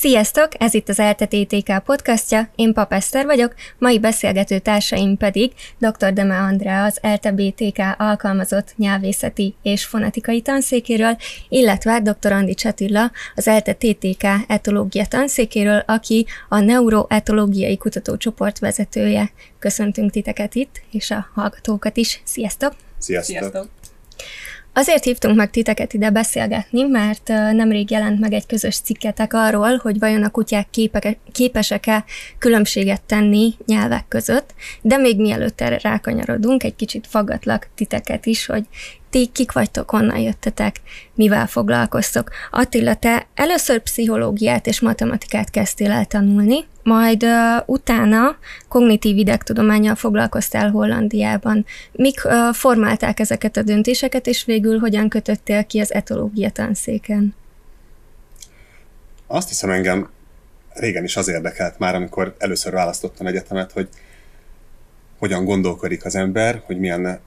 Sziasztok! Ez itt az ELTE podcastja, én Pap Eszter vagyok, mai beszélgető társaim pedig dr. Deme Andrea az ELTE BTK alkalmazott nyelvészeti és fonetikai tanszékéről, illetve dr. Andi Csatilla az ELTE TTK etológia tanszékéről, aki a neuroetológiai kutatócsoport vezetője. Köszöntünk titeket itt, és a hallgatókat is. Sziasztok! Sziasztok! Sziasztok. Azért hívtunk meg titeket ide beszélgetni, mert nemrég jelent meg egy közös cikketek arról, hogy vajon a kutyák képesek-e különbséget tenni nyelvek között, de még mielőtt erre rákanyarodunk, egy kicsit faggatlak titeket is, hogy ti kik vagytok, honnan jöttetek, mivel foglalkoztok. Attila, te először pszichológiát és matematikát kezdtél el tanulni, majd uh, utána kognitív idegtudományjal foglalkoztál Hollandiában. Mik uh, formálták ezeket a döntéseket, és végül hogyan kötöttél ki az etológia tanszéken? Azt hiszem engem régen is az érdekelt már, amikor először választottam egyetemet, hogy hogyan gondolkodik az ember, hogy milyen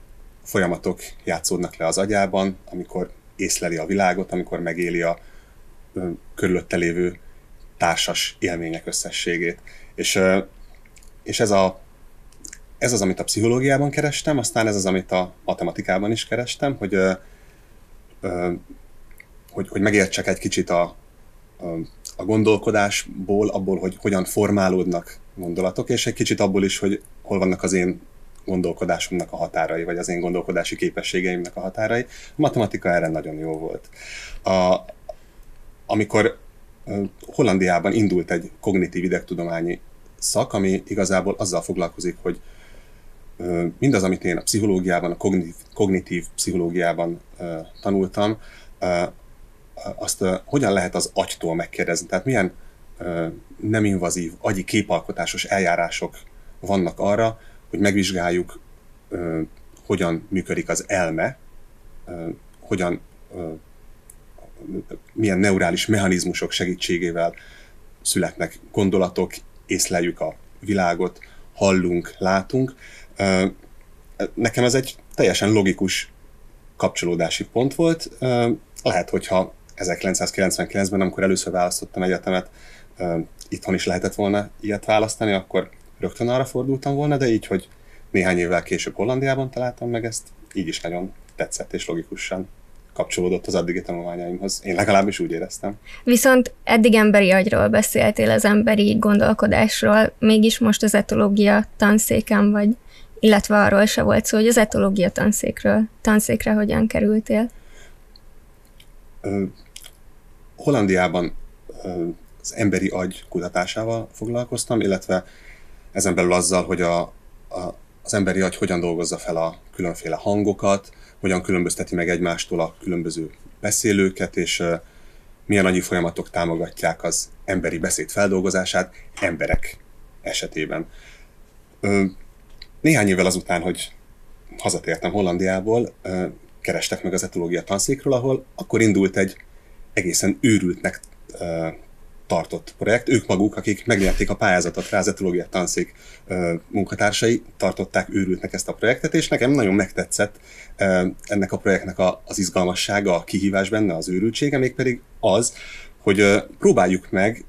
folyamatok játszódnak le az agyában, amikor észleli a világot, amikor megéli a körülötte lévő társas élmények összességét. És, és ez, a, ez az, amit a pszichológiában kerestem, aztán ez az, amit a matematikában is kerestem, hogy, hogy, hogy megértsek egy kicsit a, a gondolkodásból, abból, hogy hogyan formálódnak gondolatok, és egy kicsit abból is, hogy hol vannak az én gondolkodásomnak a határai, vagy az én gondolkodási képességeimnek a határai. A matematika erre nagyon jó volt. A, amikor Hollandiában indult egy kognitív idegtudományi szak, ami igazából azzal foglalkozik, hogy mindaz, amit én a pszichológiában, a kognitív, kognitív pszichológiában tanultam, azt hogyan lehet az agytól megkérdezni. Tehát milyen nem invazív agyi képalkotásos eljárások vannak arra, hogy megvizsgáljuk, hogyan működik az elme, hogyan milyen neurális mechanizmusok segítségével születnek gondolatok, észleljük a világot, hallunk, látunk. Nekem ez egy teljesen logikus kapcsolódási pont volt. Lehet, hogyha 1999-ben, amikor először választottam egyetemet, itthon is lehetett volna ilyet választani, akkor rögtön arra fordultam volna, de így, hogy néhány évvel később Hollandiában találtam meg ezt, így is nagyon tetszett és logikusan kapcsolódott az addigi tanulmányaimhoz. Én legalábbis úgy éreztem. Viszont eddig emberi agyról beszéltél, az emberi gondolkodásról, mégis most az etológia tanszéken vagy, illetve arról se volt szó, hogy az etológia tanszékről, tanszékre hogyan kerültél? Hollandiában az emberi agy kutatásával foglalkoztam, illetve ezen belül azzal, hogy a, a, az emberi agy hogyan dolgozza fel a különféle hangokat, hogyan különbözteti meg egymástól a különböző beszélőket, és milyen annyi folyamatok támogatják az emberi beszéd feldolgozását emberek esetében. Néhány évvel azután, hogy hazatértem Hollandiából, uh, kerestek meg az etológia tanszékről, ahol akkor indult egy egészen őrültnek tartott projekt. Ők maguk, akik megnyerték a pályázatot rá, az etológia tanszék munkatársai tartották őrültnek ezt a projektet, és nekem nagyon megtetszett ennek a projektnek az izgalmassága, a kihívás benne, az őrültsége, mégpedig az, hogy próbáljuk meg,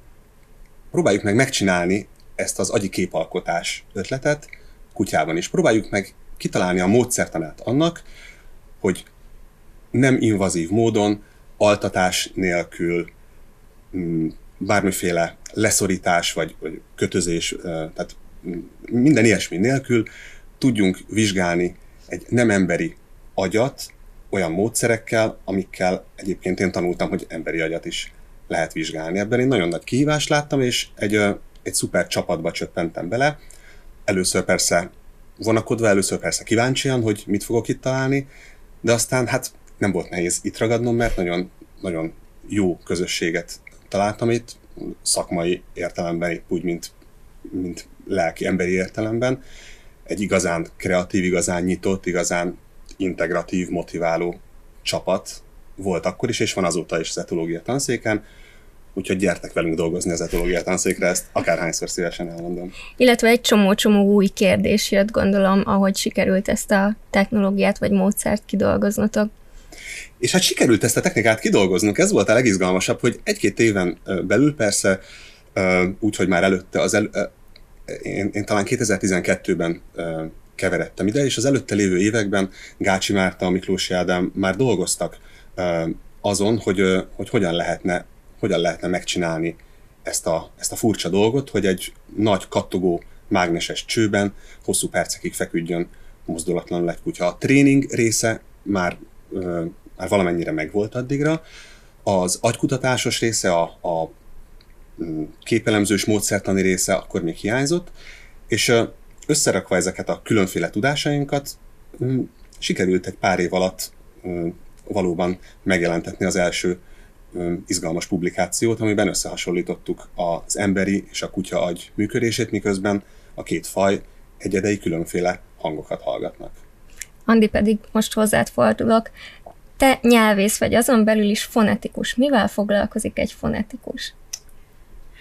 próbáljuk meg megcsinálni ezt az agyi képalkotás ötletet kutyában is. Próbáljuk meg kitalálni a módszertanát annak, hogy nem invazív módon, altatás nélkül, mm, bármiféle leszorítás vagy, vagy kötözés, tehát minden ilyesmi nélkül tudjunk vizsgálni egy nem emberi agyat olyan módszerekkel, amikkel egyébként én tanultam, hogy emberi agyat is lehet vizsgálni. Ebben én nagyon nagy kihívást láttam, és egy, egy szuper csapatba csöppentem bele. Először persze vonakodva, először persze kíváncsian, hogy mit fogok itt találni, de aztán hát nem volt nehéz itt ragadnom, mert nagyon, nagyon jó közösséget találtam itt, szakmai értelemben, épp úgy, mint, mint lelki, emberi értelemben. Egy igazán kreatív, igazán nyitott, igazán integratív, motiváló csapat volt akkor is, és van azóta is az etológia tanszéken, úgyhogy gyertek velünk dolgozni az etológia tanszékre, ezt akárhányszor szívesen elmondom. Illetve egy csomó-csomó új kérdés jött, gondolom, ahogy sikerült ezt a technológiát vagy módszert kidolgoznotok. És hát sikerült ezt a technikát kidolgoznunk, ez volt a legizgalmasabb, hogy egy-két éven belül persze, úgyhogy már előtte, az el, én, én talán 2012-ben keveredtem ide, és az előtte lévő években Gácsi Márta, Miklósi Ádám már dolgoztak azon, hogy, hogy hogyan, lehetne, hogyan lehetne megcsinálni ezt a, ezt a furcsa dolgot, hogy egy nagy kattogó mágneses csőben hosszú percekig feküdjön mozdulatlanul egy kutya. A tréning része már, már valamennyire megvolt addigra, az agykutatásos része, a, a mm, képelemzős módszertani része akkor még hiányzott, és összerakva ezeket a különféle tudásainkat, mm, sikerült egy pár év alatt mm, valóban megjelentetni az első izgalmas publikációt, amiben összehasonlítottuk az emberi és a kutya agy működését, miközben a két faj egyedei különféle hangokat hallgatnak. Andi pedig most hozzád fordulok. Te nyelvész vagy, azon belül is fonetikus. Mivel foglalkozik egy fonetikus?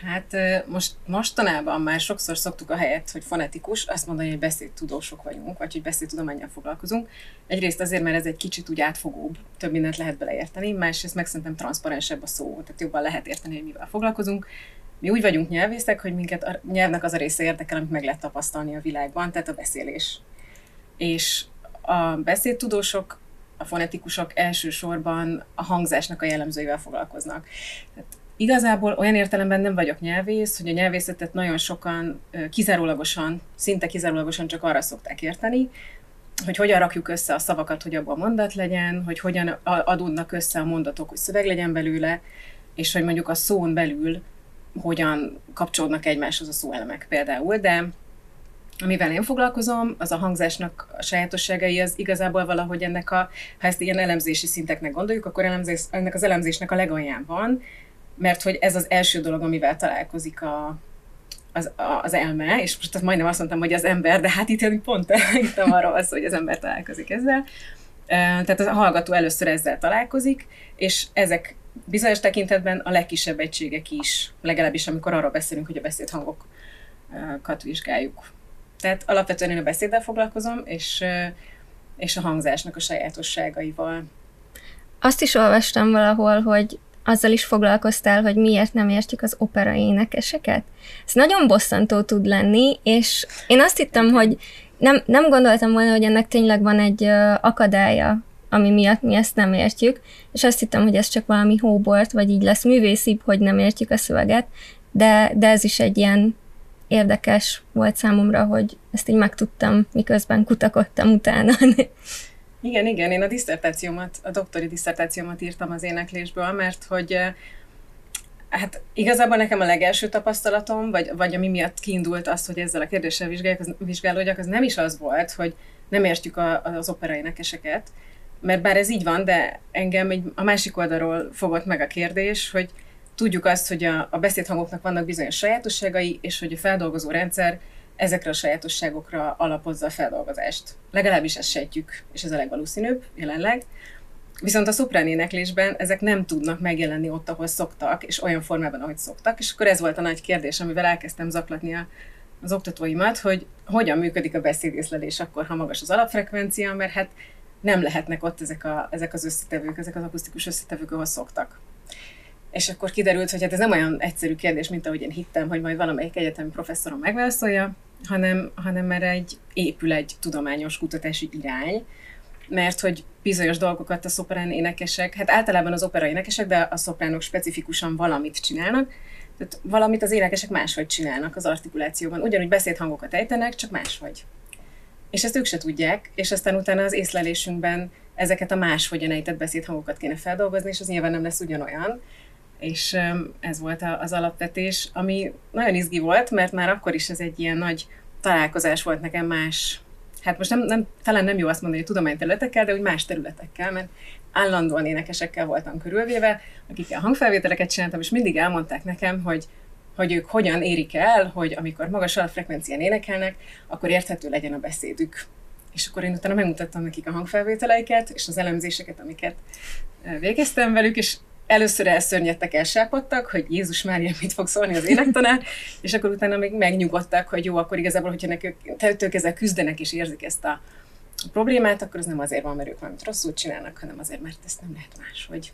Hát most mostanában már sokszor szoktuk a helyet, hogy fonetikus, azt mondani, hogy beszédtudósok vagyunk, vagy hogy beszédtudományjal foglalkozunk. Egyrészt azért, mert ez egy kicsit úgy átfogóbb, több mindent lehet beleérteni, másrészt meg szerintem transzparensebb a szó, tehát jobban lehet érteni, hogy mivel foglalkozunk. Mi úgy vagyunk nyelvészek, hogy minket a nyelvnek az a része érdekel, amit meg lehet tapasztalni a világban, tehát a beszélés. És a beszédtudósok, a fonetikusok elsősorban a hangzásnak a jellemzőivel foglalkoznak. Tehát Igazából olyan értelemben nem vagyok nyelvész, hogy a nyelvészetet nagyon sokan kizárólagosan, szinte kizárólagosan csak arra szokták érteni, hogy hogyan rakjuk össze a szavakat, hogy abban mondat legyen, hogy hogyan adódnak össze a mondatok, hogy szöveg legyen belőle, és hogy mondjuk a szón belül hogyan kapcsolódnak egymáshoz a szóelemek például, de amivel én foglalkozom, az a hangzásnak a sajátosságai, az igazából valahogy ennek a, ha ezt ilyen elemzési szinteknek gondoljuk, akkor elemzés, ennek az elemzésnek a legalján van, mert hogy ez az első dolog, amivel találkozik a, az, az elme, és most majdnem azt mondtam, hogy az ember, de hát itt pont írtam arra az, hogy az ember találkozik ezzel. Tehát a hallgató először ezzel találkozik, és ezek bizonyos tekintetben a legkisebb egységek is, legalábbis amikor arról beszélünk, hogy a beszédhangokat vizsgáljuk. Tehát alapvetően én a beszéddel foglalkozom, és, és a hangzásnak a sajátosságaival. Azt is olvastam valahol, hogy azzal is foglalkoztál, hogy miért nem értjük az opera énekeseket? Ez nagyon bosszantó tud lenni, és én azt hittem, hogy nem, nem gondoltam volna, hogy ennek tényleg van egy akadálya, ami miatt mi ezt nem értjük, és azt hittem, hogy ez csak valami hóbort, vagy így lesz művészibb, hogy nem értjük a szöveget, de, de ez is egy ilyen érdekes volt számomra, hogy ezt így megtudtam, miközben kutakodtam utána. Igen, igen, én a diszertációmat, a doktori diszertációmat írtam az éneklésből, mert hogy eh, hát igazából nekem a legelső tapasztalatom, vagy, vagy ami miatt kiindult az, hogy ezzel a kérdéssel az, vizsgálódjak, az nem is az volt, hogy nem értjük a, az operaénekeseket, mert bár ez így van, de engem egy, a másik oldalról fogott meg a kérdés, hogy tudjuk azt, hogy a, a beszédhangoknak vannak bizonyos sajátosságai, és hogy a feldolgozó rendszer ezekre a sajátosságokra alapozza a feldolgozást. Legalábbis ezt sejtjük, és ez a legvalószínűbb jelenleg. Viszont a szoprán éneklésben ezek nem tudnak megjelenni ott, ahol szoktak, és olyan formában, ahogy szoktak. És akkor ez volt a nagy kérdés, amivel elkezdtem zaklatni a, az oktatóimat, hogy hogyan működik a beszédészlelés akkor, ha magas az alapfrekvencia, mert hát nem lehetnek ott ezek, a, ezek az összetevők, ezek az akusztikus összetevők, ahol szoktak. És akkor kiderült, hogy hát ez nem olyan egyszerű kérdés, mint ahogy én hittem, hogy majd valamelyik egyetemi professzorom megválaszolja, hanem, hanem erre egy, épül egy tudományos kutatási irány, mert hogy bizonyos dolgokat a szoprán énekesek, hát általában az opera énekesek, de a szopránok specifikusan valamit csinálnak, tehát valamit az énekesek máshogy csinálnak az artikulációban. Ugyanúgy beszédhangokat ejtenek, csak máshogy. És ezt ők se tudják, és aztán utána az észlelésünkben ezeket a máshogyan ejtett beszédhangokat kéne feldolgozni, és az nyilván nem lesz ugyanolyan és ez volt az alapvetés, ami nagyon izgi volt, mert már akkor is ez egy ilyen nagy találkozás volt nekem más, hát most nem, nem, talán nem jó azt mondani, hogy tudományterületekkel, de úgy más területekkel, mert állandóan énekesekkel voltam körülvéve, akikkel hangfelvételeket csináltam, és mindig elmondták nekem, hogy hogy ők hogyan érik el, hogy amikor magas alapfrekvencián énekelnek, akkor érthető legyen a beszédük. És akkor én utána megmutattam nekik a hangfelvételeiket, és az elemzéseket, amiket végeztem velük, és először elszörnyedtek, elsápadtak, hogy Jézus Mária mit fog szólni az énektanár, és akkor utána még megnyugodtak, hogy jó, akkor igazából, hogyha nekik ők ezzel küzdenek és érzik ezt a, problémát, akkor az nem azért van, mert ők valamit rosszul csinálnak, hanem azért, mert ezt nem lehet máshogy.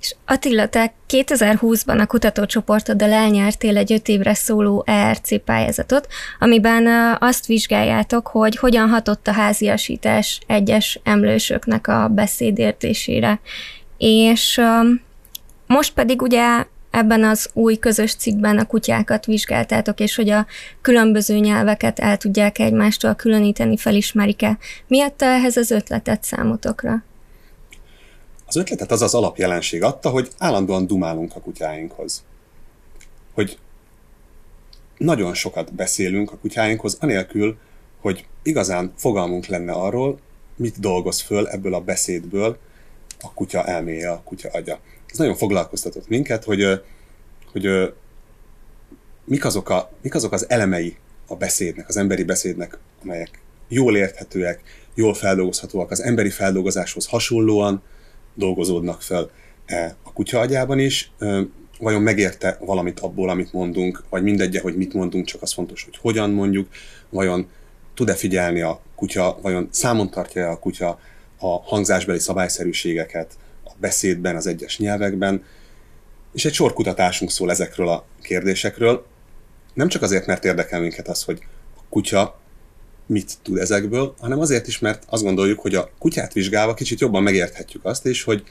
És Attila, te 2020-ban a kutatócsoportoddal elnyertél egy öt évre szóló ERC pályázatot, amiben azt vizsgáljátok, hogy hogyan hatott a háziasítás egyes emlősöknek a beszédértésére. És most pedig ugye ebben az új közös cikkben a kutyákat vizsgáltátok, és hogy a különböző nyelveket el tudják egymástól különíteni, felismerik-e. Mi adta ehhez az ötletet számotokra? Az ötletet az az alapjelenség adta, hogy állandóan dumálunk a kutyáinkhoz. Hogy nagyon sokat beszélünk a kutyáinkhoz, anélkül, hogy igazán fogalmunk lenne arról, mit dolgoz föl ebből a beszédből a kutya elméje, a kutya agya. Ez nagyon foglalkoztatott minket, hogy, hogy mik, azok a, mik azok az elemei a beszédnek, az emberi beszédnek, amelyek jól érthetőek, jól feldolgozhatóak, az emberi feldolgozáshoz hasonlóan dolgozódnak fel e, a kutya agyában is. Vajon megérte valamit abból, amit mondunk, vagy mindegy, hogy mit mondunk, csak az fontos, hogy hogyan mondjuk, vajon tud-e figyelni a kutya, vajon számon tartja-e a kutya a hangzásbeli szabályszerűségeket a beszédben, az egyes nyelvekben, és egy sor kutatásunk szól ezekről a kérdésekről. Nem csak azért, mert érdekel minket az, hogy a kutya mit tud ezekből, hanem azért is, mert azt gondoljuk, hogy a kutyát vizsgálva kicsit jobban megérthetjük azt is, hogy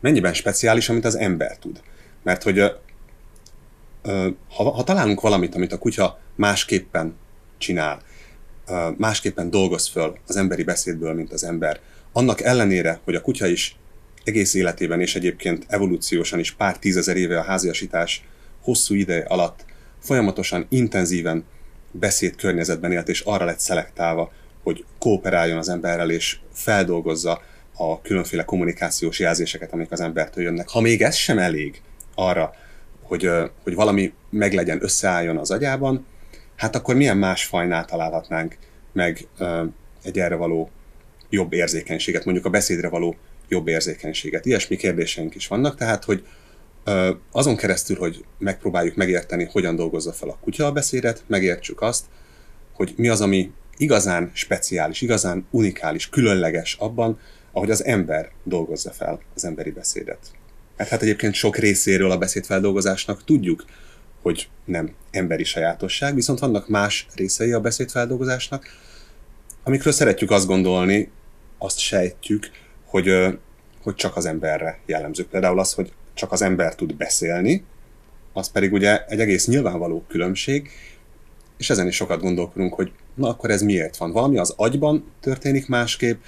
mennyiben speciális, amit az ember tud. Mert hogy ha, ha találunk valamit, amit a kutya másképpen csinál, másképpen dolgoz föl az emberi beszédből, mint az ember, annak ellenére, hogy a kutya is egész életében és egyébként evolúciósan is pár tízezer éve a háziasítás hosszú ideje alatt folyamatosan, intenzíven beszéd környezetben élt, és arra lett szelektálva, hogy kooperáljon az emberrel, és feldolgozza a különféle kommunikációs jelzéseket, amik az embertől jönnek. Ha még ez sem elég arra, hogy, hogy valami meglegyen, összeálljon az agyában, hát akkor milyen más fajnál találhatnánk meg egy erre való jobb érzékenységet, mondjuk a beszédre való jobb érzékenységet. Ilyesmi kérdéseink is vannak, tehát hogy azon keresztül, hogy megpróbáljuk megérteni, hogyan dolgozza fel a kutya a beszédet, megértsük azt, hogy mi az, ami igazán speciális, igazán unikális, különleges abban, ahogy az ember dolgozza fel az emberi beszédet. Mert hát egyébként sok részéről a beszédfeldolgozásnak tudjuk, hogy nem emberi sajátosság, viszont vannak más részei a beszédfeldolgozásnak, amikről szeretjük azt gondolni, azt sejtjük, hogy, hogy csak az emberre jellemző. Például az, hogy csak az ember tud beszélni, az pedig ugye egy egész nyilvánvaló különbség, és ezen is sokat gondolkodunk, hogy na akkor ez miért van? Valami az agyban történik másképp,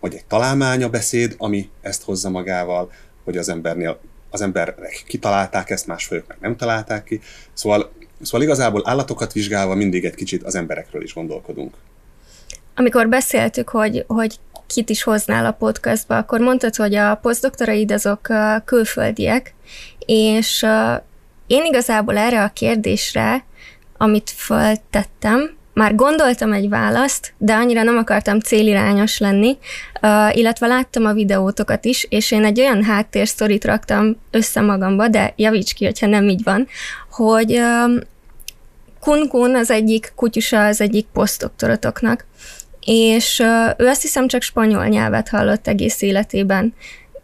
vagy egy találmány a beszéd, ami ezt hozza magával, hogy az embernél az emberek kitalálták ezt, másfajok meg nem találták ki. Szóval, szóval igazából állatokat vizsgálva mindig egy kicsit az emberekről is gondolkodunk. Amikor beszéltük, hogy, hogy kit is hoznál a podcastba, akkor mondtad, hogy a posztdoktoraid azok külföldiek, és én igazából erre a kérdésre, amit feltettem, már gondoltam egy választ, de annyira nem akartam célirányos lenni, uh, illetve láttam a videótokat is, és én egy olyan háttérsztorit raktam össze magamba, de javíts ki, hogyha nem így van, hogy uh, Kun Kun az egyik kutyusa az egyik posztdoktoratoknak, és ő azt hiszem csak spanyol nyelvet hallott egész életében.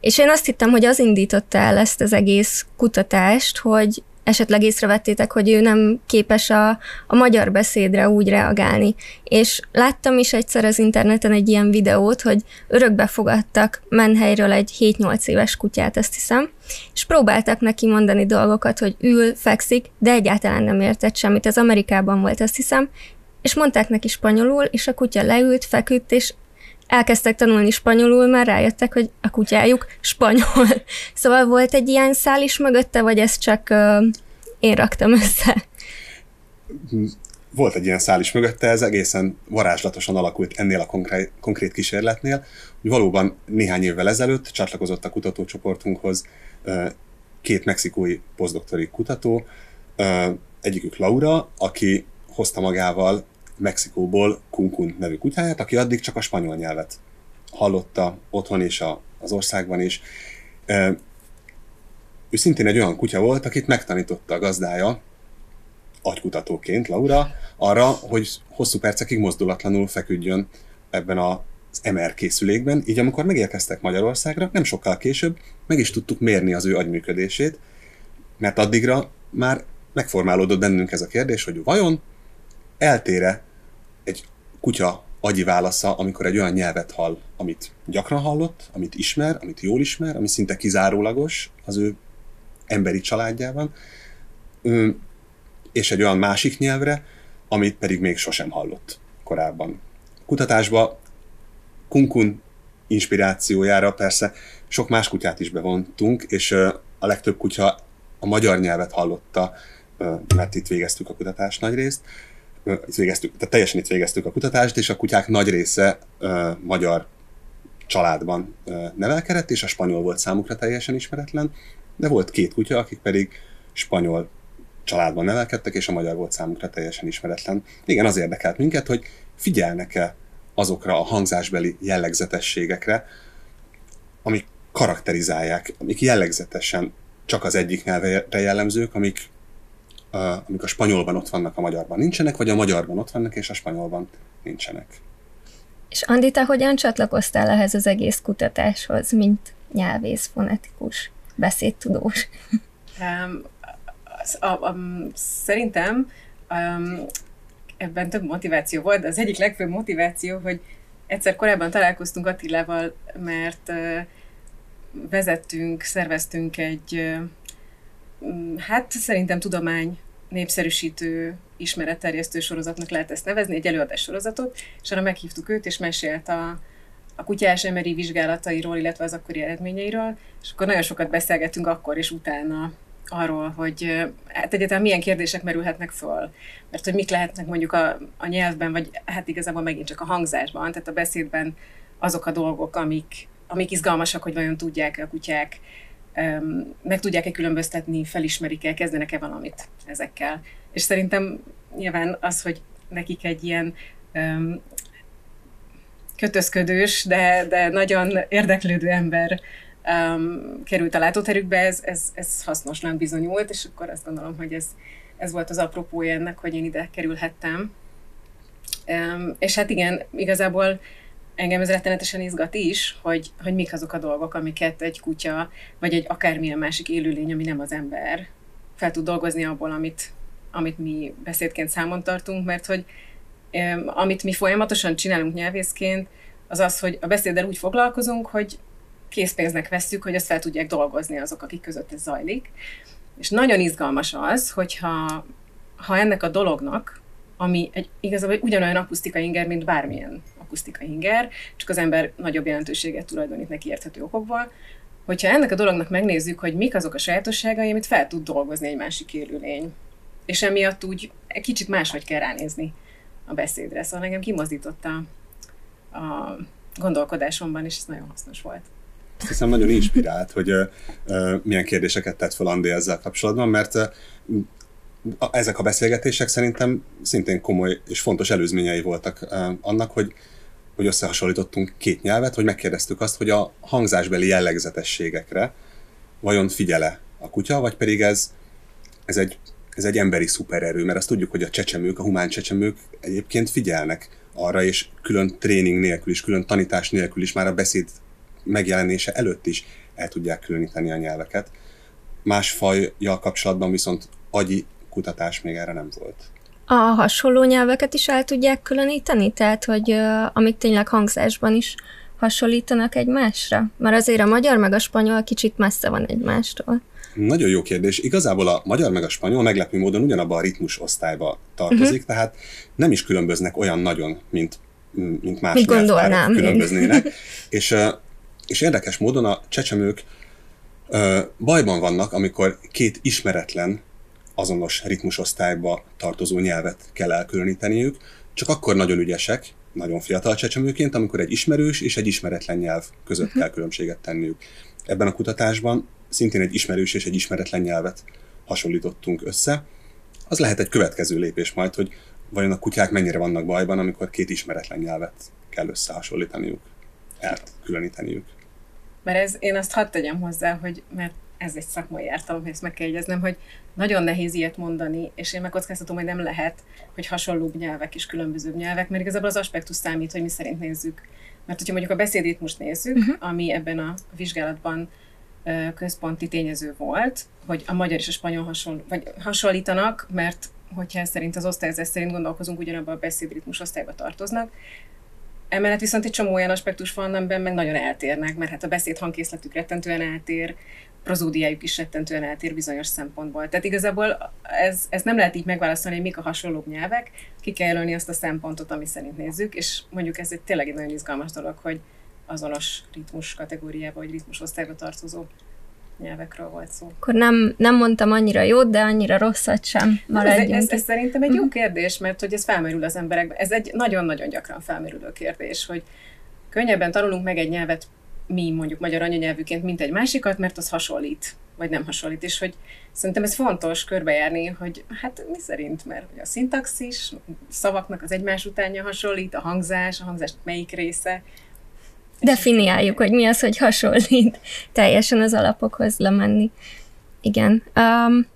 És én azt hittem, hogy az indította el ezt az egész kutatást, hogy esetleg észrevettétek, hogy ő nem képes a, a magyar beszédre úgy reagálni. És láttam is egyszer az interneten egy ilyen videót, hogy örökbe fogadtak menhelyről egy 7-8 éves kutyát, azt hiszem, és próbáltak neki mondani dolgokat, hogy ül, fekszik, de egyáltalán nem értett semmit. Ez Amerikában volt, azt hiszem, és mondták neki spanyolul, és a kutya leült, feküdt, és elkezdtek tanulni spanyolul, már rájöttek, hogy a kutyájuk spanyol. Szóval volt egy ilyen szál is mögötte, vagy ezt csak uh, én raktam össze? Volt egy ilyen szál is mögötte, ez egészen varázslatosan alakult ennél a konkrét, konkrét kísérletnél. Hogy valóban néhány évvel ezelőtt csatlakozott a kutatócsoportunkhoz két mexikói posztdoktori kutató, egyikük Laura, aki hozta magával Mexikóból Kunkun nevű kutyáját, aki addig csak a spanyol nyelvet hallotta otthon és a, az országban is. Ő szintén egy olyan kutya volt, akit megtanította a gazdája, agykutatóként, Laura, arra, hogy hosszú percekig mozdulatlanul feküdjön ebben a az MR készülékben, így amikor megérkeztek Magyarországra, nem sokkal később meg is tudtuk mérni az ő agyműködését, mert addigra már megformálódott bennünk ez a kérdés, hogy vajon eltére egy kutya agyi válasza, amikor egy olyan nyelvet hall, amit gyakran hallott, amit ismer, amit jól ismer, ami szinte kizárólagos az ő emberi családjában, és egy olyan másik nyelvre, amit pedig még sosem hallott korábban. Kutatásba Kunkun inspirációjára persze sok más kutyát is bevontunk, és a legtöbb kutya a magyar nyelvet hallotta, mert itt végeztük a kutatást nagy részt, itt végeztük, tehát teljesen itt végeztük a kutatást, és a kutyák nagy része magyar családban nevelkedett, és a spanyol volt számukra teljesen ismeretlen, de volt két kutya, akik pedig spanyol családban nevelkedtek, és a magyar volt számukra teljesen ismeretlen. Igen, az érdekelt minket, hogy figyelnek-e azokra a hangzásbeli jellegzetességekre, amik karakterizálják, amik jellegzetesen csak az egyik nyelvre jellemzők, amik, amik a spanyolban ott vannak, a magyarban nincsenek, vagy a magyarban ott vannak, és a spanyolban nincsenek. És Andi, te hogyan csatlakoztál ehhez az egész kutatáshoz, mint nyelvész, fonetikus, beszédtudós? Um, a, a, a, szerintem um, ebben több motiváció volt, de az egyik legfőbb motiváció, hogy egyszer korábban találkoztunk Attilával, mert vezettünk, szerveztünk egy, hát szerintem tudomány népszerűsítő, ismeretterjesztő sorozatnak lehet ezt nevezni, egy előadás sorozatot, és arra meghívtuk őt, és mesélt a, a kutyás emeri vizsgálatairól, illetve az akkori eredményeiről, és akkor nagyon sokat beszélgettünk akkor és utána arról, hogy hát egyáltalán milyen kérdések merülhetnek föl. Mert hogy mik lehetnek mondjuk a, a nyelvben, vagy hát igazából megint csak a hangzásban, tehát a beszédben azok a dolgok, amik, amik izgalmasak, hogy vajon tudják a kutyák, meg tudják-e különböztetni, felismerik-e, kezdenek-e valamit ezekkel. És szerintem nyilván az, hogy nekik egy ilyen kötözködős, de, de nagyon érdeklődő ember um, került a látóterükbe, ez, ez, ez hasznosnak bizonyult, és akkor azt gondolom, hogy ez, ez volt az apropója ennek, hogy én ide kerülhettem. Um, és hát igen, igazából engem ez rettenetesen izgat is, hogy, hogy mik azok a dolgok, amiket egy kutya, vagy egy akármilyen másik élőlény, ami nem az ember, fel tud dolgozni abból, amit, amit mi beszédként számon tartunk, mert hogy amit mi folyamatosan csinálunk nyelvészként, az az, hogy a beszéddel úgy foglalkozunk, hogy készpénznek vesszük, hogy ezt fel tudják dolgozni azok, akik között ez zajlik. És nagyon izgalmas az, hogyha ha ennek a dolognak, ami egy, igazából ugyanolyan akusztika inger, mint bármilyen akusztika inger, csak az ember nagyobb jelentőséget tulajdonít neki érthető okokból, hogyha ennek a dolognak megnézzük, hogy mik azok a sajátosságai, amit fel tud dolgozni egy másik élőlény. És emiatt úgy egy kicsit máshogy kell ránézni a beszédre. Szóval engem kimozdította a gondolkodásomban, és ez nagyon hasznos volt azt hiszem nagyon inspirált, hogy uh, milyen kérdéseket tett fel Andi ezzel kapcsolatban, mert uh, ezek a beszélgetések szerintem szintén komoly és fontos előzményei voltak annak, hogy hogy összehasonlítottunk két nyelvet, hogy megkérdeztük azt, hogy a hangzásbeli jellegzetességekre vajon figyele a kutya, vagy pedig ez, ez, egy, ez egy emberi szupererő, mert azt tudjuk, hogy a csecsemők, a humán csecsemők egyébként figyelnek arra, és külön tréning nélkül is, külön tanítás nélkül is már a beszéd megjelenése előtt is el tudják különíteni a nyelveket. Más fajjal kapcsolatban viszont agyi kutatás még erre nem volt. A hasonló nyelveket is el tudják különíteni? Tehát, hogy uh, amik tényleg hangzásban is hasonlítanak egymásra? Mert azért a magyar meg a spanyol kicsit messze van egymástól. Nagyon jó kérdés. Igazából a magyar meg a spanyol meglepő módon ugyanabban a ritmus osztályba tartozik, uh-huh. tehát nem is különböznek olyan nagyon, mint, mint más mint nyelvpárok különböznének. És és érdekes módon a csecsemők bajban vannak, amikor két ismeretlen, azonos ritmusosztályba tartozó nyelvet kell elkülöníteniük, csak akkor nagyon ügyesek, nagyon fiatal csecsemőként, amikor egy ismerős és egy ismeretlen nyelv között uh-huh. kell különbséget tenniük. Ebben a kutatásban szintén egy ismerős és egy ismeretlen nyelvet hasonlítottunk össze. Az lehet egy következő lépés majd, hogy vajon a kutyák mennyire vannak bajban, amikor két ismeretlen nyelvet kell összehasonlítaniuk, elkülöníteniük. Mert ez, én azt hadd tegyem hozzá, hogy mert ez egy szakmai ártalom, ezt meg kell jegyeznem, hogy nagyon nehéz ilyet mondani, és én megkockáztatom, hogy nem lehet, hogy hasonlóbb nyelvek és különbözőbb nyelvek, mert igazából az aspektus számít, hogy mi szerint nézzük. Mert hogyha mondjuk a beszédét most nézzük, uh-huh. ami ebben a vizsgálatban központi tényező volt, hogy a magyar és a spanyol hasonl- vagy hasonlítanak, mert hogyha szerint az osztályozás szerint gondolkozunk, ugyanabban a beszédritmus osztályba tartoznak. Emellett viszont egy csomó olyan aspektus van, amiben meg nagyon eltérnek, mert hát a beszéd hangkészletük rettentően eltér, prozódiájuk is rettentően eltér bizonyos szempontból. Tehát igazából ez, ez nem lehet így megválaszolni, hogy mik a hasonlóbb nyelvek, ki kell jelölni azt a szempontot, ami szerint nézzük, és mondjuk ez egy tényleg egy nagyon izgalmas dolog, hogy azonos ritmus kategóriába, vagy ritmus osztályba tartozó nyelvekről volt szó. Akkor nem, nem mondtam annyira jót, de annyira rosszat sem. Ez, ez, ez szerintem egy jó uh-huh. kérdés, mert hogy ez felmerül az emberekben. Ez egy nagyon-nagyon gyakran felmerülő kérdés, hogy könnyebben tanulunk meg egy nyelvet mi mondjuk magyar anyanyelvűként, mint egy másikat, mert az hasonlít, vagy nem hasonlít, és hogy szerintem ez fontos körbejárni, hogy hát mi szerint, mert hogy a szintaxis, szavaknak az egymás utánja hasonlít, a hangzás, a hangzás melyik része, definiáljuk, hogy mi az, hogy hasonlít teljesen az alapokhoz lemenni. Igen. Um,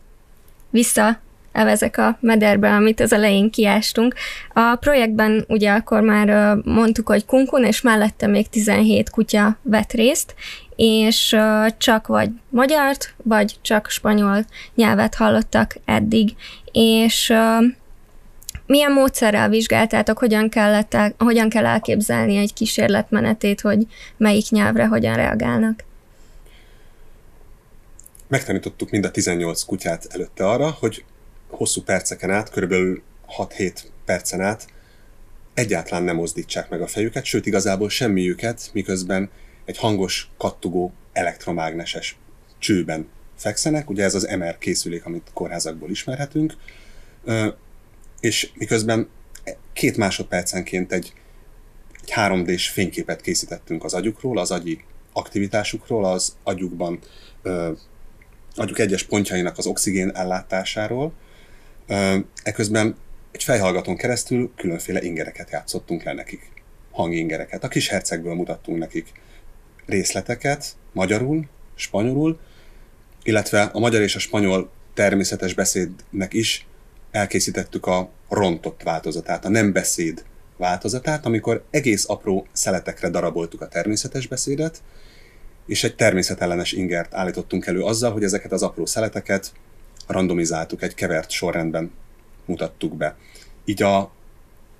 vissza evezek a mederbe, amit az elején kiástunk. A projektben ugye akkor már mondtuk, hogy kunkun, és mellette még 17 kutya vett részt, és csak vagy magyart, vagy csak spanyol nyelvet hallottak eddig. És milyen módszerrel vizsgáltátok, hogyan, kellett el, hogyan kell elképzelni egy kísérletmenetét, hogy melyik nyelvre hogyan reagálnak? Megtanítottuk mind a 18 kutyát előtte arra, hogy hosszú perceken át, körülbelül 6-7 percen át egyáltalán nem mozdítsák meg a fejüket, sőt igazából semmiüket, miközben egy hangos, kattogó, elektromágneses csőben fekszenek, ugye ez az MR készülék, amit kórházakból ismerhetünk, és miközben két másodpercenként egy, egy 3D-s fényképet készítettünk az agyukról, az agyi aktivitásukról, az agyukban, agyuk egyes pontjainak az oxigén ellátásáról. Eközben egy fejhallgatón keresztül különféle ingereket játszottunk le nekik, hangingereket. A kis hercegből mutattunk nekik részleteket, magyarul, spanyolul, illetve a magyar és a spanyol természetes beszédnek is elkészítettük a rontott változatát, a nem beszéd változatát, amikor egész apró szeletekre daraboltuk a természetes beszédet, és egy természetellenes ingert állítottunk elő azzal, hogy ezeket az apró szeleteket randomizáltuk, egy kevert sorrendben mutattuk be. Így a,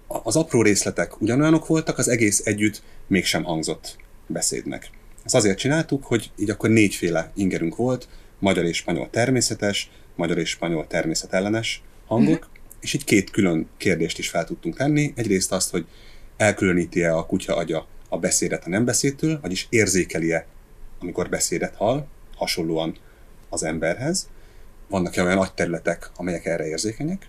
az apró részletek ugyanolyanok voltak, az egész együtt mégsem hangzott beszédnek. Ezt azért csináltuk, hogy így akkor négyféle ingerünk volt, magyar és spanyol természetes, magyar és spanyol természetellenes, hangok, uh-huh. és így két külön kérdést is fel tudtunk tenni. Egyrészt azt, hogy elkülöníti-e a kutya agya a beszédet a nem beszédtől, vagyis érzékeli-e, amikor beszédet hall, hasonlóan az emberhez. Vannak-e olyan agyterületek, amelyek erre érzékenyek?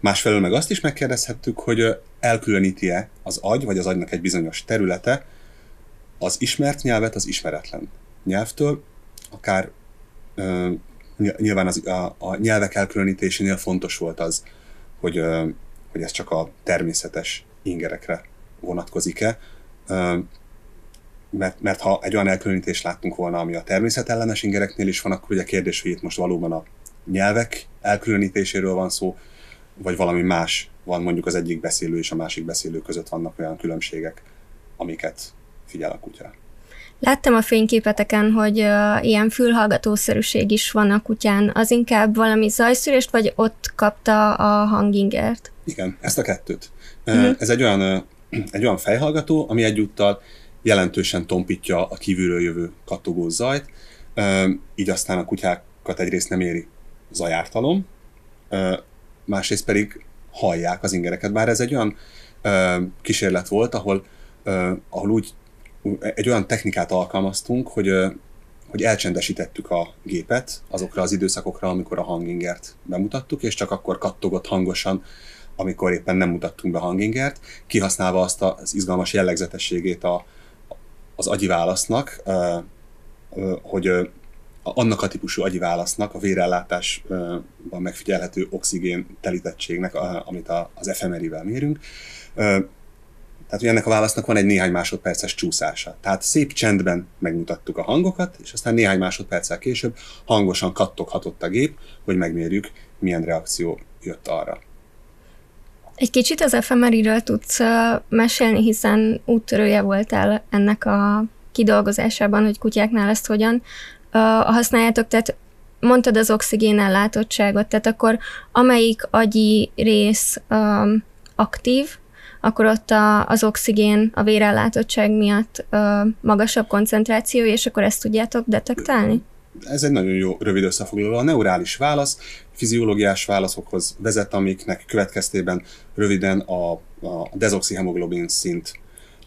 Másfelől meg azt is megkérdezhettük, hogy elkülöníti-e az agy, vagy az agynak egy bizonyos területe az ismert nyelvet az ismeretlen nyelvtől, akár nyilván az, a, a nyelvek elkülönítésénél fontos volt az, hogy, hogy ez csak a természetes ingerekre vonatkozik-e. Mert, mert ha egy olyan elkülönítést láttunk volna, ami a természetellenes ingereknél is van, akkor ugye a kérdés, hogy itt most valóban a nyelvek elkülönítéséről van szó, vagy valami más van mondjuk az egyik beszélő és a másik beszélő között vannak olyan különbségek, amiket figyel a kutya. Láttam a fényképeteken, hogy uh, ilyen fülhallgatószerűség is van a kutyán. Az inkább valami zajszűrést, vagy ott kapta a hangingert? Igen, ezt a kettőt. Uh-huh. Ez egy olyan, egy olyan fejhallgató, ami egyúttal jelentősen tompítja a kívülről jövő kattogó zajt, így aztán a kutyákat egyrészt nem éri zajártalom, másrészt pedig hallják az ingereket. Bár ez egy olyan kísérlet volt, ahol, ahol úgy egy olyan technikát alkalmaztunk, hogy, hogy elcsendesítettük a gépet azokra az időszakokra, amikor a hangingert bemutattuk, és csak akkor kattogott hangosan, amikor éppen nem mutattunk be hangingert, kihasználva azt az izgalmas jellegzetességét a, az agyi válasznak, hogy annak a típusú agyi válasznak, a vérellátásban megfigyelhető oxigén telítettségnek, amit az efemerivel mérünk, Tehát, hogy ennek a válasznak van egy néhány másodperces csúszása. Tehát szép csendben megmutattuk a hangokat, és aztán néhány másodperccel később hangosan kattoghatott a gép, hogy megmérjük, milyen reakció jött arra. Egy kicsit az efemeriről tudsz mesélni, hiszen úttörője voltál ennek a kidolgozásában, hogy kutyáknál ezt hogyan használjátok, tehát mondtad az oxigén ellátottságot, tehát akkor amelyik agyi rész um, aktív, akkor ott a, az oxigén a vérellátottság miatt uh, magasabb koncentráció, és akkor ezt tudjátok detektálni? Ez egy nagyon jó rövid összefoglaló. A neurális válasz fiziológiás válaszokhoz vezet, amiknek következtében röviden a, a dezoxihemoglobin szint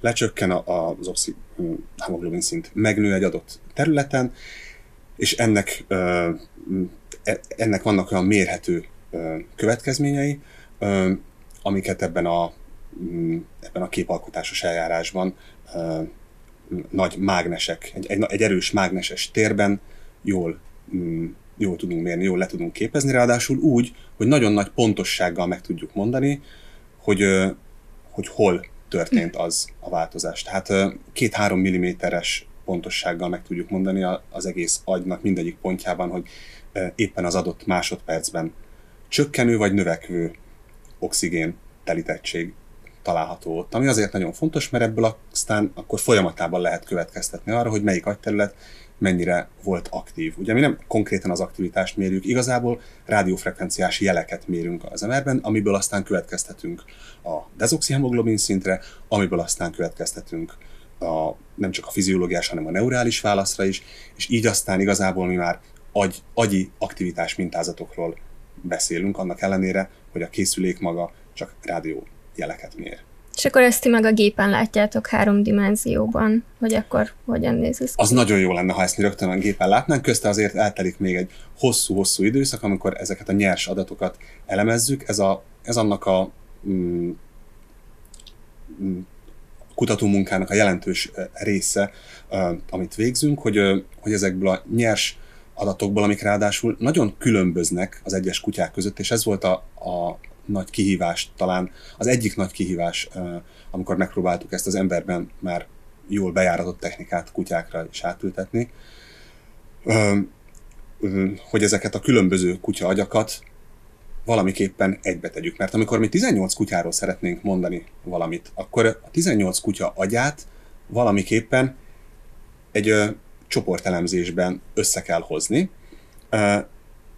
lecsökken, az oxihemoglobin szint megnő egy adott területen, és ennek, e, ennek vannak olyan mérhető következményei, amiket ebben a, mm, ebben a képalkotásos eljárásban nagy mágnesek, egy, egy, egy erős mágneses térben jól, mm, jól tudunk mérni, jól le tudunk képezni, ráadásul úgy, hogy nagyon nagy pontossággal meg tudjuk mondani, hogy, hogy hol történt az a változás. Tehát két-három milliméteres pontossággal meg tudjuk mondani az egész agynak mindegyik pontjában, hogy éppen az adott másodpercben csökkenő vagy növekvő oxigén telítettség található ott. Ami azért nagyon fontos, mert ebből aztán akkor folyamatában lehet következtetni arra, hogy melyik agyterület mennyire volt aktív. Ugye mi nem konkrétan az aktivitást mérjük, igazából rádiófrekvenciás jeleket mérünk az MR-ben, amiből aztán következtetünk a dezoxihemoglobin szintre, amiből aztán következtetünk a, nem csak a fiziológiás, hanem a neurális válaszra is, és így aztán igazából mi már agy, agyi aktivitás mintázatokról beszélünk, annak ellenére, hogy a készülék maga csak rádió jeleket mér. És akkor ezt ti meg a gépen látjátok három dimenzióban, hogy akkor hogyan néz ez ki? Az nagyon jó lenne, ha ezt mi rögtön a gépen látnánk, közte azért eltelik még egy hosszú-hosszú időszak, amikor ezeket a nyers adatokat elemezzük. Ez, a, ez annak a mm, mm kutatómunkának a jelentős része, amit végzünk, hogy, hogy ezekből a nyers adatokból, amik ráadásul nagyon különböznek az egyes kutyák között, és ez volt a, a nagy kihívás, talán az egyik nagy kihívás, amikor megpróbáltuk ezt az emberben már jól bejáratott technikát kutyákra is átültetni, hogy ezeket a különböző kutya agyakat valamiképpen egybe tegyük. Mert amikor mi 18 kutyáról szeretnénk mondani valamit, akkor a 18 kutya agyát valamiképpen egy ö, csoportelemzésben össze kell hozni. Ö,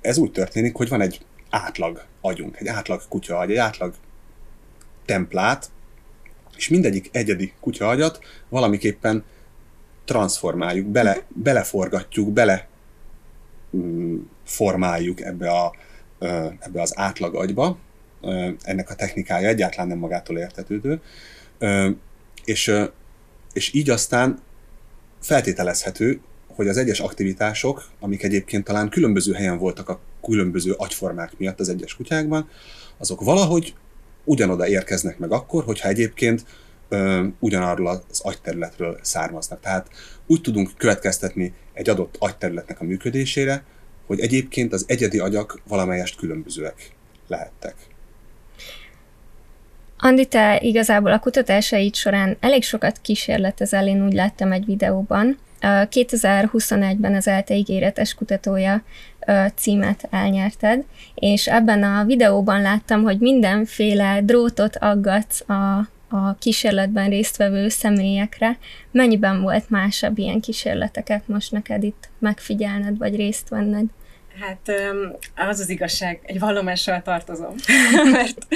ez úgy történik, hogy van egy átlag agyunk, egy átlag kutya agy, egy átlag templát, és mindegyik egyedi kutya agyat valamiképpen transformáljuk, bele, beleforgatjuk, bele mm, formáljuk ebbe a, ebbe az átlag agyba, ennek a technikája egyáltalán nem magától értetődő, és, és így aztán feltételezhető, hogy az egyes aktivitások, amik egyébként talán különböző helyen voltak a különböző agyformák miatt az egyes kutyákban, azok valahogy ugyanoda érkeznek meg akkor, hogyha egyébként ö, ugyanarról az agyterületről származnak. Tehát úgy tudunk következtetni egy adott agyterületnek a működésére, hogy egyébként az egyedi agyak valamelyest különbözőek lehettek. Andi, te igazából a kutatásaid során elég sokat kísérletezel, én úgy láttam egy videóban. 2021-ben az ELTE ígéretes kutatója címet elnyerted, és ebben a videóban láttam, hogy mindenféle drótot aggatsz a a kísérletben résztvevő személyekre. Mennyiben volt másabb ilyen kísérleteket most neked itt megfigyelned, vagy részt venned? Hát az az igazság, egy vallomással tartozom, mert,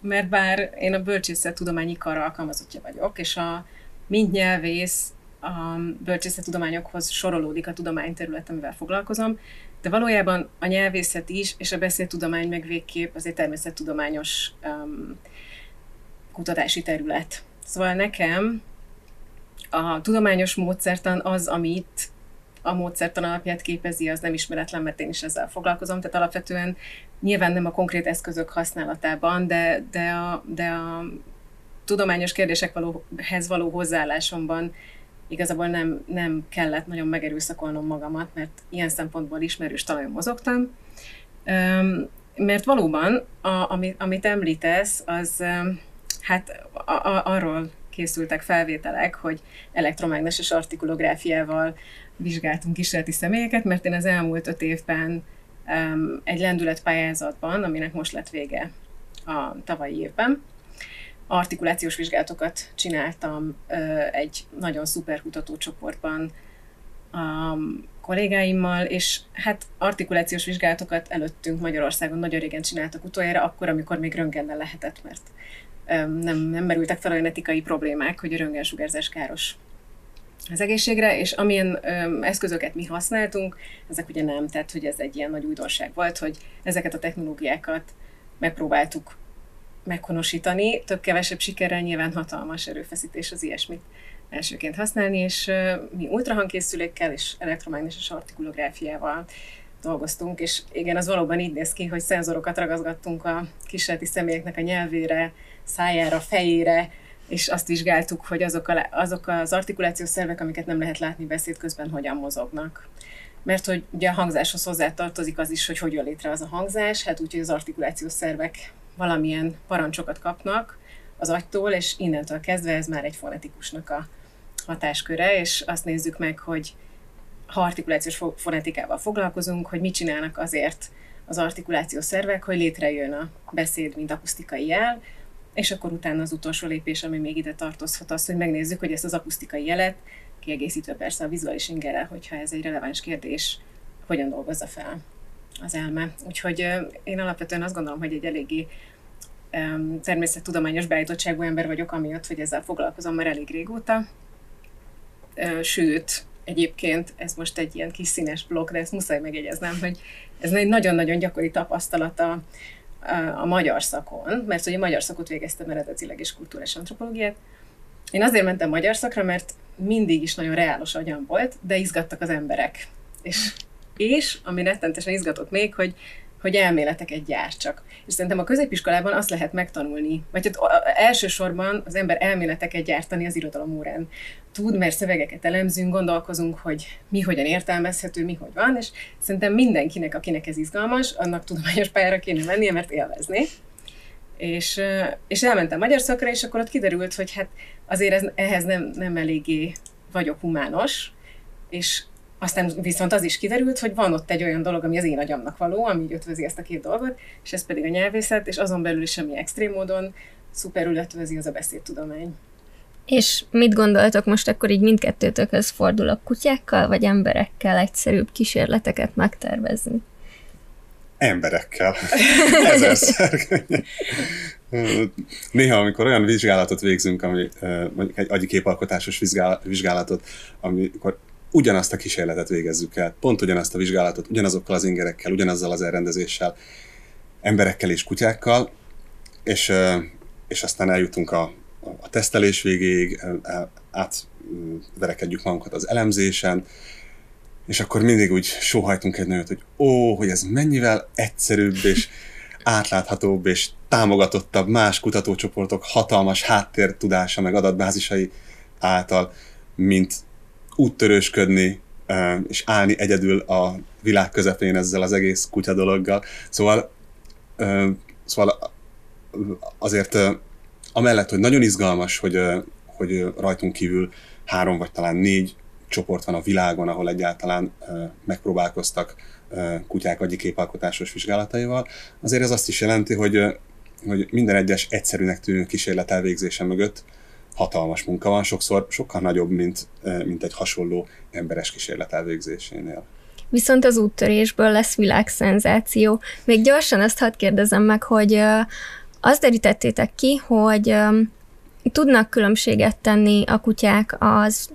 mert bár én a bölcsészettudományi kar alkalmazottja vagyok, és a mint nyelvész a bölcsészettudományokhoz sorolódik a tudományterület, amivel foglalkozom, de valójában a nyelvészet is, és a beszéltudomány meg végképp azért természettudományos um, kutatási terület. Szóval nekem a tudományos módszertan az, amit a módszertan alapját képezi, az nem ismeretlen, mert én is ezzel foglalkozom. Tehát alapvetően nyilván nem a konkrét eszközök használatában, de, de, a, de a tudományos kérdésekhez való hozzáállásomban igazából nem, nem kellett nagyon megerőszakolnom magamat, mert ilyen szempontból ismerős talajon mozogtam. Mert valóban, a, amit, amit említesz, az hát a, a, arról készültek felvételek, hogy elektromágneses artikulográfiával vizsgáltunk kísérleti személyeket, mert én az elmúlt öt évben um, egy lendületpályázatban, aminek most lett vége a tavalyi évben, artikulációs vizsgálatokat csináltam uh, egy nagyon szuper kutatócsoportban a kollégáimmal, és hát artikulációs vizsgálatokat előttünk Magyarországon nagyon régen csináltak utoljára, akkor, amikor még röntgennel lehetett, mert nem, nem merültek fel olyan etikai problémák, hogy a röntgensugárzás káros az egészségre, és amilyen öm, eszközöket mi használtunk, ezek ugye nem, tehát hogy ez egy ilyen nagy újdonság volt, hogy ezeket a technológiákat megpróbáltuk meghonosítani, több-kevesebb sikerrel nyilván hatalmas erőfeszítés az ilyesmit elsőként használni, és mi ultrahangkészülékkel és elektromágneses artikulográfiával dolgoztunk, és igen, az valóban így néz ki, hogy szenzorokat ragazgattunk a kísérleti személyeknek a nyelvére, szájára, fejére, és azt vizsgáltuk, hogy azok, a, azok az artikulációs szervek, amiket nem lehet látni beszéd közben, hogyan mozognak. Mert hogy ugye a hangzáshoz hozzá tartozik az is, hogy hogy jön létre az a hangzás, hát úgyhogy az artikulációs szervek valamilyen parancsokat kapnak az agytól, és innentől kezdve ez már egy fonetikusnak a hatásköre, és azt nézzük meg, hogy ha artikulációs fonetikával foglalkozunk, hogy mit csinálnak azért az artikulációs szervek, hogy létrejön a beszéd, mint akusztikai jel, és akkor utána az utolsó lépés, ami még ide tartozhat, az, hogy megnézzük, hogy ezt az akusztikai jelet, kiegészítve persze a vizuális ingerrel, hogyha ez egy releváns kérdés, hogyan dolgozza fel az elme. Úgyhogy én alapvetően azt gondolom, hogy egy eléggé természettudományos beállítottságú ember vagyok, amiatt, hogy ezzel foglalkozom már elég régóta. Sőt, egyébként ez most egy ilyen kis színes blokk, de ezt muszáj megjegyeznem, hogy ez egy nagyon-nagyon gyakori tapasztalata a magyar szakon, mert ugye magyar szakot végeztem eredetileg és kulturális antropológiát. Én azért mentem magyar szakra, mert mindig is nagyon reálos agyam volt, de izgattak az emberek. És, és ami rettentesen izgatott még, hogy hogy elméleteket gyártsak. És szerintem a középiskolában azt lehet megtanulni, vagy hát elsősorban az ember elméleteket gyártani az irodalom órán. Tud, mert szövegeket elemzünk, gondolkozunk, hogy mi hogyan értelmezhető, mi hogy van, és szerintem mindenkinek, akinek ez izgalmas, annak tudományos pályára kéne mennie, mert élvezni. És, és elmentem magyar szakra, és akkor ott kiderült, hogy hát azért ez, ehhez nem, nem eléggé vagyok humános, és aztán viszont az is kiderült, hogy van ott egy olyan dolog, ami az én agyamnak való, ami így ötvözi ezt a két dolgot, és ez pedig a nyelvészet, és azon belül is semmi extrém módon szuperül ötvözi az a beszédtudomány. És mit gondoltok most akkor így mindkettőtökhöz fordulok kutyákkal, vagy emberekkel egyszerűbb kísérleteket megtervezni? Emberekkel. Ezerszer. Néha, amikor olyan vizsgálatot végzünk, ami mondjuk egy agyi képalkotásos vizsgálatot, amikor ugyanazt a kísérletet végezzük el, pont ugyanazt a vizsgálatot, ugyanazokkal az ingerekkel, ugyanazzal az elrendezéssel, emberekkel és kutyákkal, és, és aztán eljutunk a, a tesztelés végéig, átverekedjük magunkat az elemzésen, és akkor mindig úgy sóhajtunk egy nőt, hogy ó, hogy ez mennyivel egyszerűbb és átláthatóbb és támogatottabb más kutatócsoportok hatalmas háttértudása meg adatbázisai által, mint úttörősködni, és állni egyedül a világ közepén ezzel az egész kutya dologgal. Szóval, szóval azért amellett, hogy nagyon izgalmas, hogy, hogy rajtunk kívül három vagy talán négy csoport van a világon, ahol egyáltalán megpróbálkoztak kutyák agyi képalkotásos vizsgálataival, azért ez azt is jelenti, hogy, hogy minden egyes egyszerűnek tűnő kísérlet elvégzése mögött hatalmas munka van, sokszor sokkal nagyobb, mint, mint egy hasonló emberes kísérlet elvégzésénél. Viszont az úttörésből lesz világszenzáció. Még gyorsan azt hadd kérdezem meg, hogy azt derítettétek ki, hogy tudnak különbséget tenni a kutyák az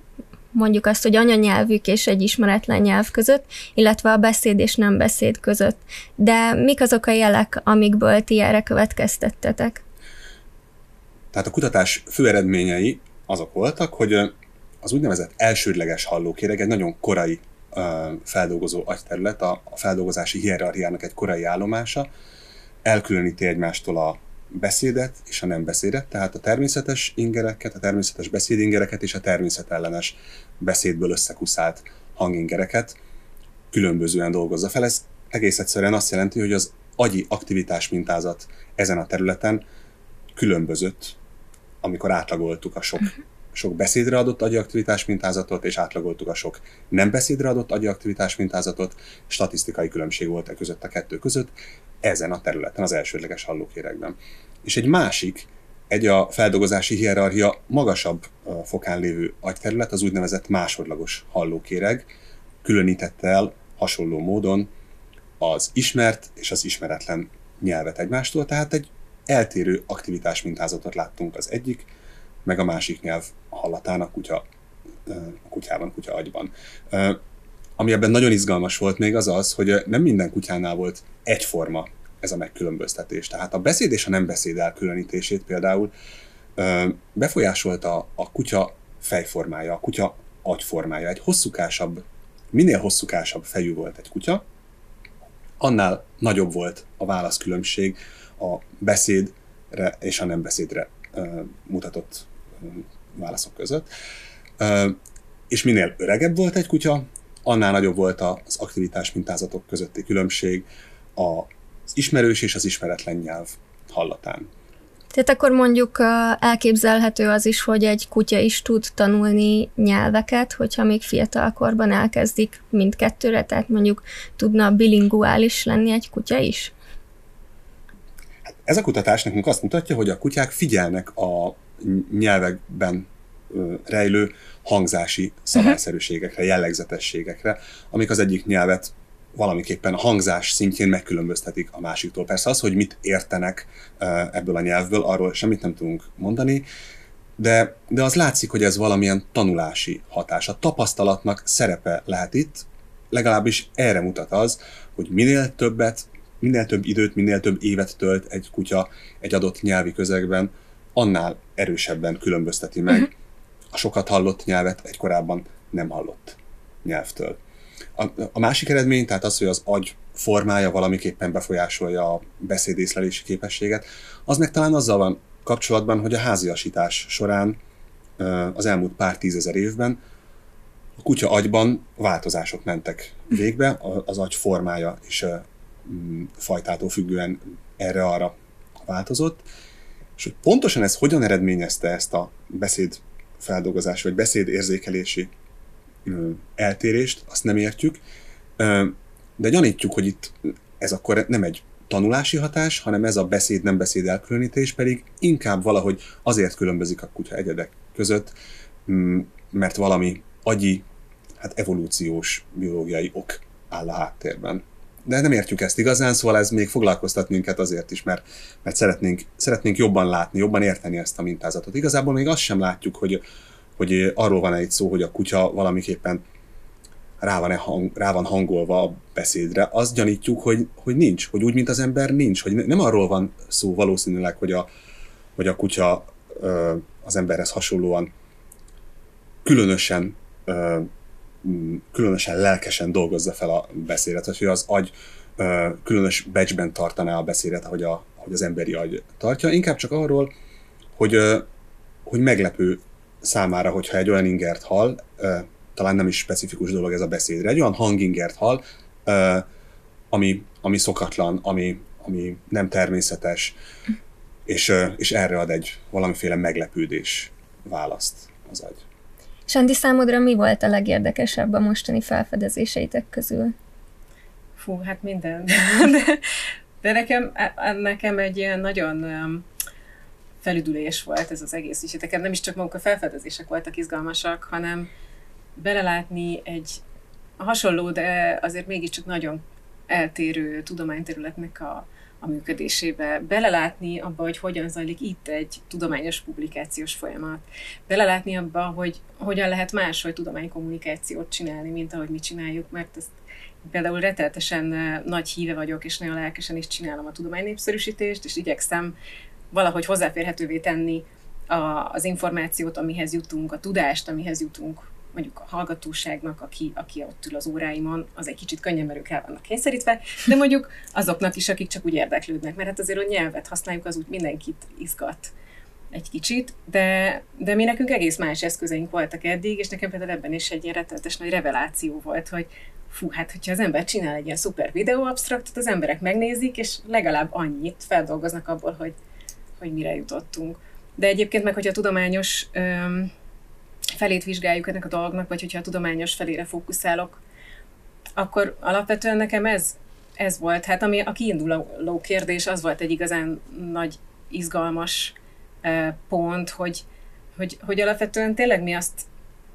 mondjuk azt, hogy anyanyelvük és egy ismeretlen nyelv között, illetve a beszéd és nem beszéd között. De mik azok a jelek, amikből ti erre következtettetek? Tehát a kutatás fő eredményei azok voltak, hogy az úgynevezett elsődleges hallókéreg egy nagyon korai feldolgozó agyterület, a, feldolgozási hierarchiának egy korai állomása, elkülöníti egymástól a beszédet és a nem beszédet, tehát a természetes ingereket, a természetes beszédingereket és a természetellenes beszédből összekuszált hangingereket különbözően dolgozza fel. Ez egész egyszerűen azt jelenti, hogy az agyi aktivitás mintázat ezen a területen különbözött amikor átlagoltuk a sok, sok beszédre adott agyi aktivitás mintázatot, és átlagoltuk a sok nem beszédre adott agyi aktivitás mintázatot, statisztikai különbség volt e között a kettő között, ezen a területen, az elsődleges hallókéregben. És egy másik, egy a feldolgozási hierarchia magasabb fokán lévő agyterület, az úgynevezett másodlagos hallókéreg, különítette el hasonló módon az ismert és az ismeretlen nyelvet egymástól, tehát egy eltérő aktivitás mintázatot láttunk az egyik, meg a másik nyelv hallatán a kutya, a kutyában, kutya agyban. Ami ebben nagyon izgalmas volt még az az, hogy nem minden kutyánál volt egyforma ez a megkülönböztetés. Tehát a beszéd és a nem beszéd elkülönítését például befolyásolta a kutya fejformája, a kutya agyformája. Egy hosszúkásabb, minél hosszúkásabb fejű volt egy kutya, annál nagyobb volt a válaszkülönbség a beszédre és a nem beszédre mutatott válaszok között. És minél öregebb volt egy kutya, annál nagyobb volt az aktivitás mintázatok közötti különbség az ismerős és az ismeretlen nyelv hallatán. Tehát akkor mondjuk elképzelhető az is, hogy egy kutya is tud tanulni nyelveket, hogyha még fiatalkorban elkezdik mindkettőre, tehát mondjuk tudna bilinguális lenni egy kutya is? Ez a kutatás nekünk azt mutatja, hogy a kutyák figyelnek a nyelvekben rejlő hangzási szabályszerűségekre, jellegzetességekre, amik az egyik nyelvet valamiképpen a hangzás szintjén megkülönböztetik a másiktól. Persze az, hogy mit értenek ebből a nyelvből, arról semmit nem tudunk mondani, de, de az látszik, hogy ez valamilyen tanulási hatás. A tapasztalatnak szerepe lehet itt, legalábbis erre mutat az, hogy minél többet, minél több időt, minél több évet tölt egy kutya egy adott nyelvi közegben, annál erősebben különbözteti meg uh-huh. a sokat hallott nyelvet egy korábban nem hallott nyelvtől. A, a másik eredmény, tehát az, hogy az agy formája valamiképpen befolyásolja a beszédészlelési képességet, az meg talán azzal van kapcsolatban, hogy a háziasítás során az elmúlt pár tízezer évben a kutya agyban változások mentek végbe, az agy formája is fajtától függően erre-arra változott, és hogy pontosan ez hogyan eredményezte ezt a beszéd feldolgozás vagy beszéd érzékelési eltérést, azt nem értjük, de gyanítjuk, hogy itt ez akkor nem egy tanulási hatás, hanem ez a beszéd-nem beszéd elkülönítés pedig inkább valahogy azért különbözik a kutya egyedek között, mert valami agyi, hát evolúciós, biológiai ok áll a háttérben de nem értjük ezt igazán, szóval ez még foglalkoztat minket azért is, mert, mert szeretnénk, szeretnénk jobban látni, jobban érteni ezt a mintázatot. Igazából még azt sem látjuk, hogy, hogy arról van egy szó, hogy a kutya valamiképpen rá van, hang, rá van hangolva a beszédre, azt gyanítjuk, hogy, hogy nincs, hogy úgy, mint az ember nincs, hogy nem arról van szó valószínűleg, hogy a, hogy a kutya az emberhez hasonlóan különösen különösen lelkesen dolgozza fel a beszédet, hogy az agy különös becsben tartaná a beszédet, ahogy, a, ahogy az emberi agy tartja, inkább csak arról, hogy, hogy meglepő számára, hogyha egy olyan ingert hall, talán nem is specifikus dolog ez a beszédre, egy olyan hangingert hall, ami, ami szokatlan, ami, ami nem természetes, és, és erre ad egy valamiféle meglepődés választ az agy. Sandi, számodra mi volt a legérdekesebb a mostani felfedezéseitek közül? Fú, hát minden. De, de nekem, e, nekem egy ilyen nagyon felüdülés volt ez az egész, és nekem nem is csak maguk a felfedezések voltak izgalmasak, hanem belelátni egy hasonló, de azért mégiscsak nagyon eltérő tudományterületnek a, a működésébe, belelátni abba, hogy hogyan zajlik itt egy tudományos publikációs folyamat, belelátni abba, hogy hogyan lehet máshogy tudománykommunikációt csinálni, mint ahogy mi csináljuk, mert ezt például reteltesen nagy híve vagyok, és nagyon lelkesen is csinálom a tudománynépszerűsítést, és igyekszem valahogy hozzáférhetővé tenni az információt, amihez jutunk, a tudást, amihez jutunk mondjuk a hallgatóságnak, aki, aki ott ül az óráimon, az egy kicsit könnyen, mert ők el vannak kényszerítve, de mondjuk azoknak is, akik csak úgy érdeklődnek, mert hát azért a nyelvet használjuk, az úgy mindenkit izgat egy kicsit, de, de mi nekünk egész más eszközeink voltak eddig, és nekem például ebben is egy ilyen rettenetes nagy reveláció volt, hogy fú, hát hogyha az ember csinál egy ilyen szuper videó absztraktot, az emberek megnézik, és legalább annyit feldolgoznak abból, hogy, hogy mire jutottunk. De egyébként meg, hogyha tudományos öm, felét vizsgáljuk ennek a dolognak, vagy hogyha a tudományos felére fókuszálok, akkor alapvetően nekem ez, ez volt. Hát ami a kiinduló kérdés, az volt egy igazán nagy, izgalmas pont, hogy, hogy, hogy alapvetően tényleg mi azt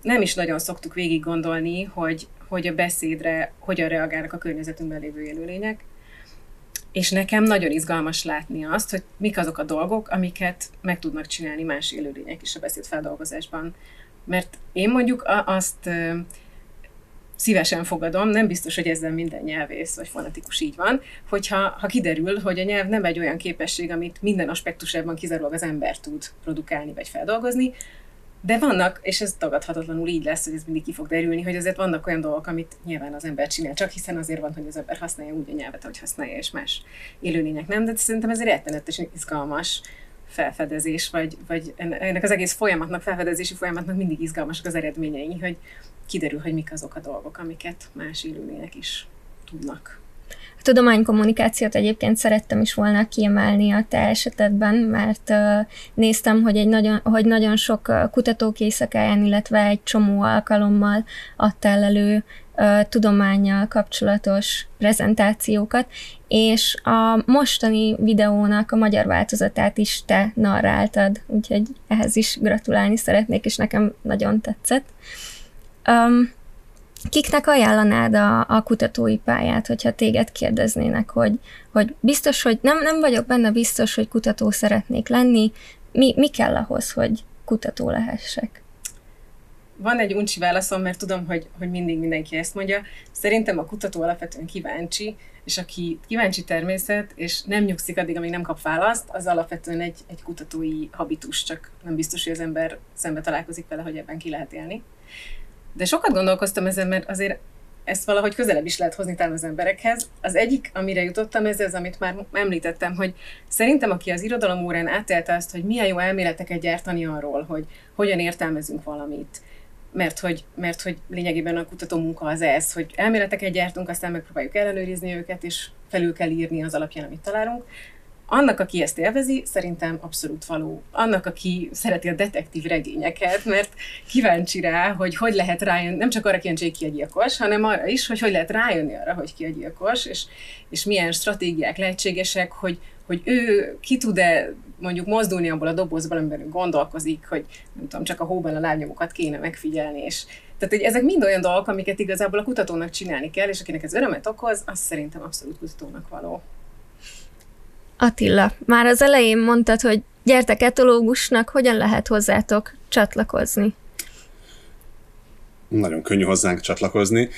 nem is nagyon szoktuk végig gondolni, hogy, hogy a beszédre hogyan reagálnak a környezetünkben lévő élőlények. És nekem nagyon izgalmas látni azt, hogy mik azok a dolgok, amiket meg tudnak csinálni más élőlények is a beszédfeldolgozásban. Mert én mondjuk azt szívesen fogadom, nem biztos, hogy ezzel minden nyelvész vagy fanatikus így van, hogyha ha kiderül, hogy a nyelv nem egy olyan képesség, amit minden aspektusában kizárólag az ember tud produkálni vagy feldolgozni, de vannak, és ez tagadhatatlanul így lesz, hogy ez mindig ki fog derülni, hogy azért vannak olyan dolgok, amit nyilván az ember csinál, csak hiszen azért van, hogy az ember használja úgy a nyelvet, ahogy használja, és más élőlények nem, de szerintem ez rettenetesen izgalmas felfedezés, vagy, vagy ennek az egész folyamatnak, felfedezési folyamatnak mindig izgalmasak az eredményei, hogy kiderül, hogy mik azok a dolgok, amiket más élőlények is tudnak. A tudománykommunikációt egyébként szerettem is volna kiemelni a te esetedben, mert néztem, hogy, egy nagyon, hogy nagyon sok kutatók éjszakáján, illetve egy csomó alkalommal adtál elő tudományjal kapcsolatos prezentációkat, és a mostani videónak a magyar változatát is te narráltad, úgyhogy ehhez is gratulálni szeretnék, és nekem nagyon tetszett. Um, kiknek ajánlanád a, a kutatói pályát, hogyha téged kérdeznének, hogy, hogy biztos, hogy nem, nem vagyok benne biztos, hogy kutató szeretnék lenni, mi, mi kell ahhoz, hogy kutató lehessek? Van egy uncsi válaszom, mert tudom, hogy, hogy mindig mindenki ezt mondja. Szerintem a kutató alapvetően kíváncsi, és aki kíváncsi természet, és nem nyugszik addig, amíg nem kap választ, az alapvetően egy, egy kutatói habitus, csak nem biztos, hogy az ember szembe találkozik vele, hogy ebben ki lehet élni. De sokat gondolkoztam ezen, mert azért ezt valahogy közelebb is lehet hozni talán az emberekhez. Az egyik, amire jutottam, ez az, amit már említettem, hogy szerintem, aki az irodalom órán átélte azt, hogy milyen jó elméleteket gyártani arról, hogy hogyan értelmezünk valamit, mert hogy, mert hogy lényegében a kutató munka az ez, hogy elméleteket gyártunk, aztán megpróbáljuk ellenőrizni őket, és felül kell írni az alapján, amit találunk. Annak, aki ezt élvezi, szerintem abszolút való. Annak, aki szereti a detektív regényeket, mert kíváncsi rá, hogy hogy lehet rájönni, nem csak arra kíváncsi, hogy ki a gyilkos, hanem arra is, hogy hogy lehet rájönni arra, hogy ki a gyilkos, és, és milyen stratégiák lehetségesek, hogy, hogy ő ki tud-e mondjuk mozdulni abból a dobozból, amiben ő gondolkozik, hogy nem tudom, csak a hóban a lábnyomokat kéne megfigyelni, és tehát, hogy ezek mind olyan dolgok, amiket igazából a kutatónak csinálni kell, és akinek ez örömet okoz, az szerintem abszolút kutatónak való. Attila, már az elején mondtad, hogy gyertek etológusnak, hogyan lehet hozzátok csatlakozni? Nagyon könnyű hozzánk csatlakozni.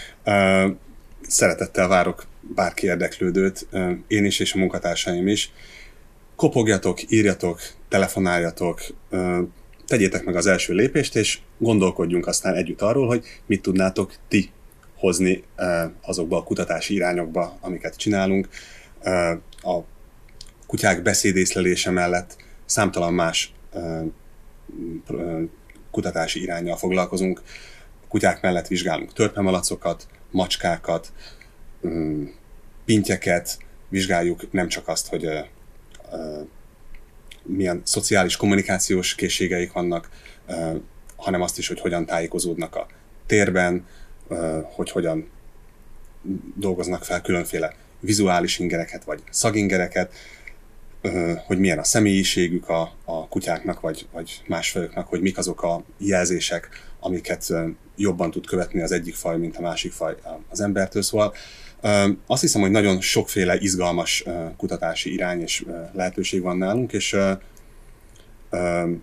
Szeretettel várok bárki érdeklődőt, én is és a munkatársaim is. Kopogjatok, írjatok, telefonáljatok, tegyétek meg az első lépést, és gondolkodjunk aztán együtt arról, hogy mit tudnátok ti hozni azokba a kutatási irányokba, amiket csinálunk. A kutyák beszédészlelése mellett számtalan más kutatási irányjal foglalkozunk. Kutyák mellett vizsgálunk törpemalacokat, macskákat, pintyeket, vizsgáljuk nem csak azt, hogy milyen szociális kommunikációs készségeik vannak, hanem azt is, hogy hogyan tájékozódnak a térben, hogy hogyan dolgoznak fel különféle vizuális ingereket, vagy szagingereket, hogy milyen a személyiségük a, a kutyáknak, vagy, vagy más fajoknak, hogy mik azok a jelzések, amiket jobban tud követni az egyik faj, mint a másik faj az embertől. Szóval azt hiszem, hogy nagyon sokféle izgalmas kutatási irány és lehetőség van nálunk, és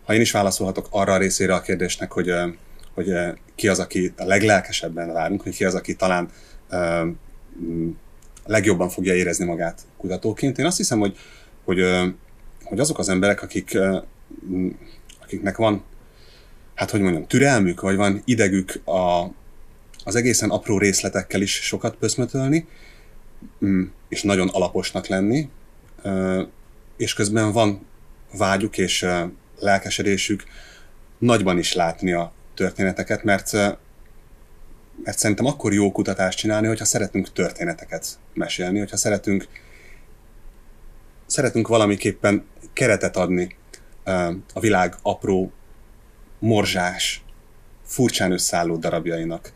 ha én is válaszolhatok arra a részére a kérdésnek, hogy, hogy ki az, aki a leglelkesebben várunk, hogy ki az, aki talán legjobban fogja érezni magát kutatóként. Én azt hiszem, hogy hogy, hogy azok az emberek, akik, akiknek van, hát hogy mondjam, türelmük, vagy van idegük a, az egészen apró részletekkel is sokat pöszmötölni, mm, és nagyon alaposnak lenni, és közben van vágyuk és lelkesedésük nagyban is látni a történeteket, mert, mert szerintem akkor jó kutatást csinálni, hogyha szeretünk történeteket mesélni, hogyha szeretünk szeretünk valamiképpen keretet adni a világ apró, morzsás, furcsán összeálló darabjainak.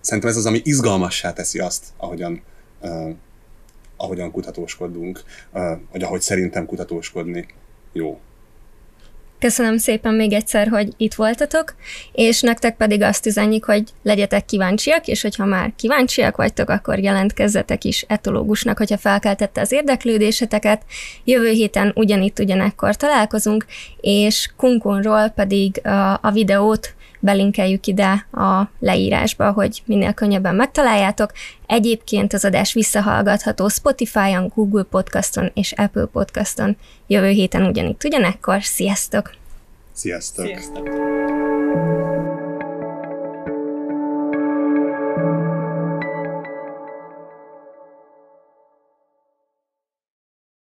Szerintem ez az, ami izgalmassá teszi azt, ahogyan, ahogyan kutatóskodunk, vagy ahogy szerintem kutatóskodni jó. Köszönöm szépen még egyszer, hogy itt voltatok, és nektek pedig azt üzenjük, hogy legyetek kíváncsiak, és hogyha már kíváncsiak vagytok, akkor jelentkezzetek is etológusnak, hogyha felkeltette az érdeklődéseteket. Jövő héten ugyanitt ugyanekkor találkozunk, és Kunkunról pedig a, a videót belinkeljük ide a leírásba, hogy minél könnyebben megtaláljátok. Egyébként az adás visszahallgatható Spotify-on, Google Podcaston és Apple Podcaston. Jövő héten ugyanitt ugyanekkor. Sziasztok! Sziasztok! Sziasztok!